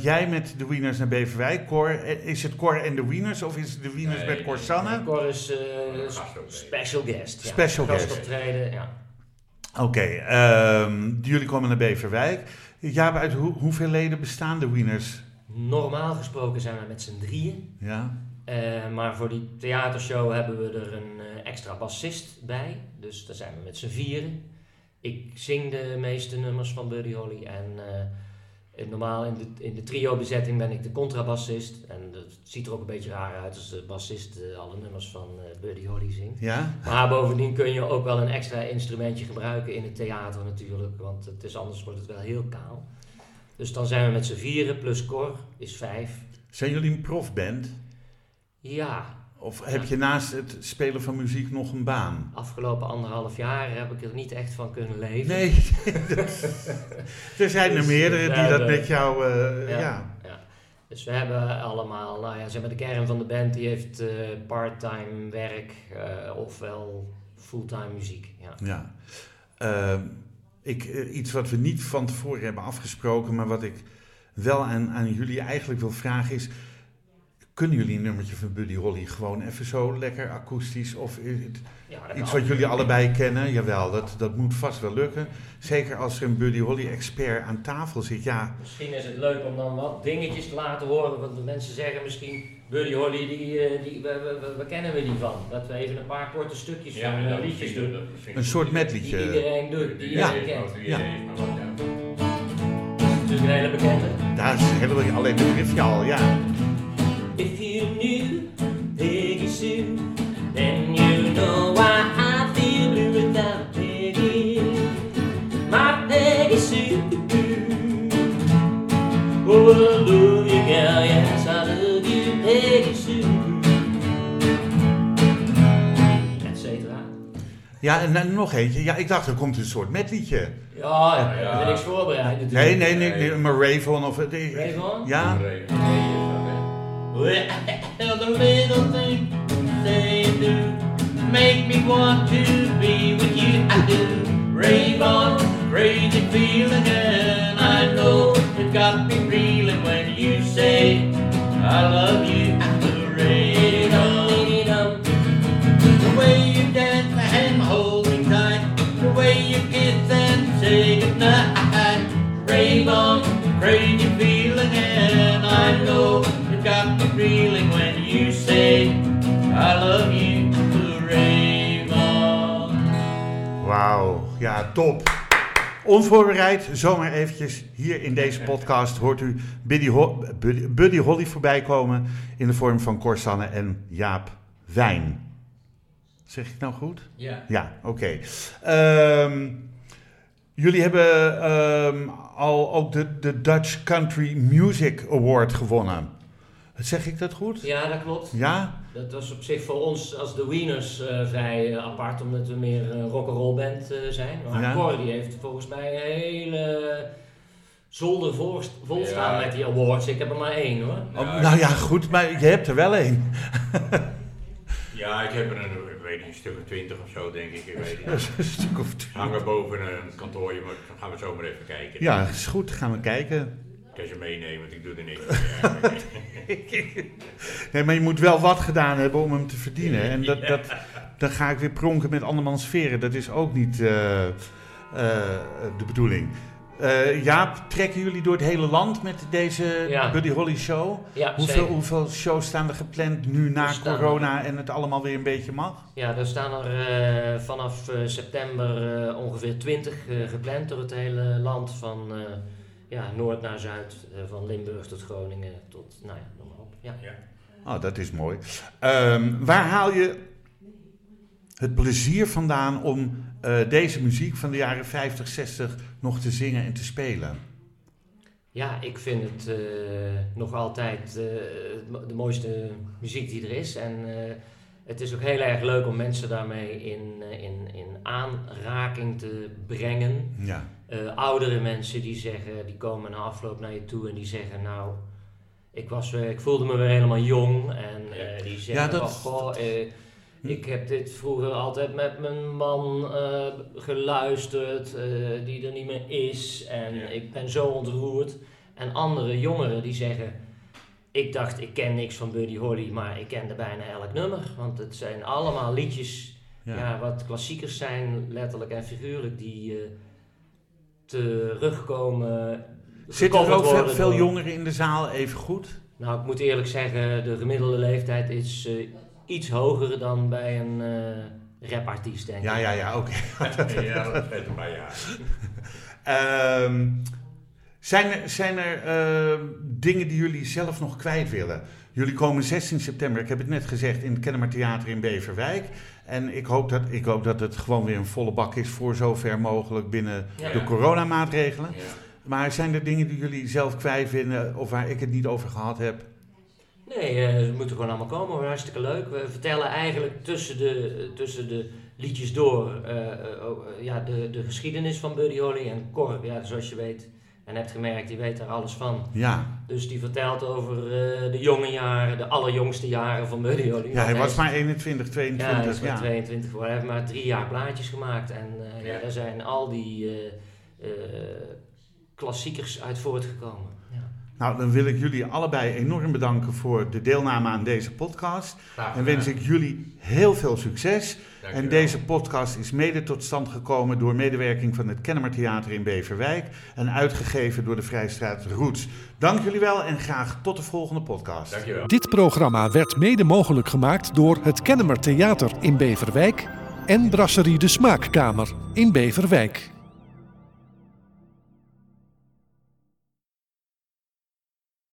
jij met de Wieners naar Beverwijk. Cor, eh, is het Cor en de Wieners of is het de Wieners Nee, met Cor Sanne? Cor is eh, Gastoptreden. special guest. Ja. Special guest. Gastoptreden, ja. Oké, ehm, jullie komen naar Beverwijk. Ja, uit hoe, hoeveel leden bestaan de Wieners? Normaal gesproken zijn we met z'n drieën. Ja, Eh, maar voor die theatershow hebben we er een eh, extra bassist bij. Dus daar zijn we met z'n vieren. Ik zing de meeste nummers van Buddy Holly. En eh, normaal in de, in de trio-bezetting ben ik de contrabassist. En dat ziet er ook een beetje raar uit als de bassist alle nummers van Buddy Holly zingt. ja? Maar bovendien kun je ook wel een extra instrumentje gebruiken in het theater natuurlijk. Want het is, anders wordt het wel heel kaal. Dus dan zijn we met z'n vieren plus Cor is vijf. Zijn jullie een profband? Ja, Of heb je naast het spelen van muziek nog een baan? afgelopen anderhalf jaar heb ik er niet echt van kunnen leven. Nee, er zijn er Dus, meerdere die dat met jou, eh, Ja. ja. Ja. Dus we hebben allemaal, nou ja, zeg maar de kern van de band die heeft eh part-time werk eh, ofwel fulltime muziek. Ja. ja. Ik, iets wat we niet van tevoren hebben afgesproken, maar wat ik wel aan, aan jullie eigenlijk wil vragen is... Kunnen jullie een nummertje van Buddy Holly gewoon even zo lekker akoestisch? Of Ja, dat iets wat jullie allebei kennen? Jawel, dat, dat moet vast wel lukken. Zeker als er een Buddy Holly expert aan tafel zit. Ja, Misschien is het leuk om dan wat dingetjes te laten horen, want de mensen zeggen misschien, Buddy Holly, die, eh, die, waar, kennen we die van? Dat we even een paar korte stukjes van eh, dat liedjes doen, dat een soort medleytje. die iedereen doet, die Ja. iedereen kent. Ja. ja. Dat is natuurlijk een hele bekende. Daar is helemaal alleen de driftje al, ja. Knew Peggy Sue, then you know why I feel blue without Peggy. My Peggy Sue. Oh, I love you, gal, yes, I love you, Peggy Sue. Ja, en nog eentje. Ja, ik dacht er komt een soort medleytje. Ja, Ja, ja. niks voorbereid natuurlijk. Nee, nee, nee, nee maar Ravon of... de- Ravon? Ja, Nee, Well, the little things they do make me want to be with you. I do. Rave on, crazy feeling, and I know it got me reeling when you say I love you. Feeling when you say I love you. Rave on. wauw. Ja, top. Onvoorbereid, zomaar eventjes hier in deze podcast hoort u Buddy, Ho- Buddy, Buddy Holly voorbij komen in de vorm van Corsanne en Jaap Wijn. Zeg ik het nou goed? Ja. Ja, oké. Ehm, jullie hebben ehm, al ook de, de Dutch Country Music Award gewonnen. Zeg ik dat goed? Ja, dat klopt. Ja? Dat was op zich voor ons als de Wieners eh, vrij eh, apart, omdat we meer een rock'n'roll band eh, zijn. Maar Ja. Cor die heeft volgens mij een hele zolder vol, vol staan Ja. met die awards. Ik heb er maar één hoor. Oh, nou ja, goed, maar je hebt er wel een. Ja, ik heb er een, ik weet niet, een stuk of twintig of zo, denk ik. Ik weet niet. een stuk of Ze hangen boven een kantoorje, maar dan gaan we zo maar even kijken. Ja, is goed, gaan we kijken. Ik kan ze meenemen, want ik doe er niks mee. Nee, maar je moet wel wat gedaan hebben om hem te verdienen. En dat, dat, dan ga ik weer pronken met andermans veren. Dat is ook niet eh, eh, de bedoeling. Eh, Jaap, trekken jullie door het hele land met deze Ja. Buddy Holly show? Ja, Hoeveel, zeker. hoeveel shows staan er gepland nu na Er staan- corona en het allemaal weer een beetje mag? Ja, er staan er eh, vanaf eh, september eh, ongeveer 20 eh, gepland door het hele land. Van eh, ja, noord naar zuid, eh, van Limburg tot Groningen tot, nou ja, noem maar op. Ja. Oh, dat is mooi. Ehm, waar haal je het plezier vandaan om eh, deze muziek van de jaren 50, 60 nog te zingen en te spelen? Ja, ik vind het eh, nog altijd eh, de mooiste muziek die er is. En eh, het is ook heel erg leuk om mensen daarmee in, eh, in, in aanraking te brengen. Ja. Eh, oudere mensen die zeggen, die komen na afloop naar je toe en die zeggen, nou, ik, was, weer- ik voelde me weer helemaal jong. En eh, die zeggen, Ja, dat- van, goh, eh, ik heb dit vroeger altijd met mijn man eh, geluisterd, eh, die er niet meer is. En Ja. ik ben zo ontroerd. En andere jongeren die zeggen, ik dacht, ik ken niks van Buddy Holly, maar ik kende bijna elk nummer. Want het zijn allemaal liedjes Ja. ja. wat klassiekers zijn, letterlijk en figuurlijk, die eh, terugkomen. Zitten er ook veel, jongeren in de zaal even goed? Nou, ik moet eerlijk zeggen, de gemiddelde leeftijd is eh, iets hoger dan bij een eh rapartiest, denk Ja, ik. ja, ja, oké. ja, dat is een paar jaar. Ehm, zijn er, zijn er ehm, dingen die jullie zelf nog kwijt willen? Jullie komen 16 september, ik heb het net gezegd, in het Kennemer Theater in Beverwijk. En ik hoop, dat, ik hoop dat het gewoon weer een volle bak is voor zover mogelijk binnen Ja. de coronamaatregelen. Ja. Maar zijn er dingen die jullie zelf kwijt vinden of waar ik het niet over gehad heb? Nee, eh, ze moeten gewoon allemaal komen. Hartstikke leuk. We vertellen eigenlijk tussen de, tussen de liedjes door eh, eh, oh, ja, de, de geschiedenis van Buddy Holly. En Cor, ja, zoals je weet en hebt gemerkt, die weet daar alles van. Ja, Dus die vertelt over eh, de jonge jaren, de allerjongste jaren van Buddy Holly. ja hij was maar 21, Ja, 22. hij is maar Ja, 22 geworden. Hij heeft maar drie jaar plaatjes gemaakt. En eh, ja. Ja. daar zijn al die eh, eh, klassiekers uit voortgekomen. Nou, dan wil ik jullie allebei enorm bedanken voor de deelname aan deze podcast. Graag En wens ik jullie heel veel succes. En deze podcast is mede tot stand gekomen door medewerking van het Kennemer Theater in Beverwijk en uitgegeven door de Vrijstraat Roots. Dank jullie wel en graag tot de volgende podcast. Dankjewel. Dit programma werd mede mogelijk gemaakt door het Kennemer Theater in Beverwijk en Brasserie de Smaakkamer in Beverwijk.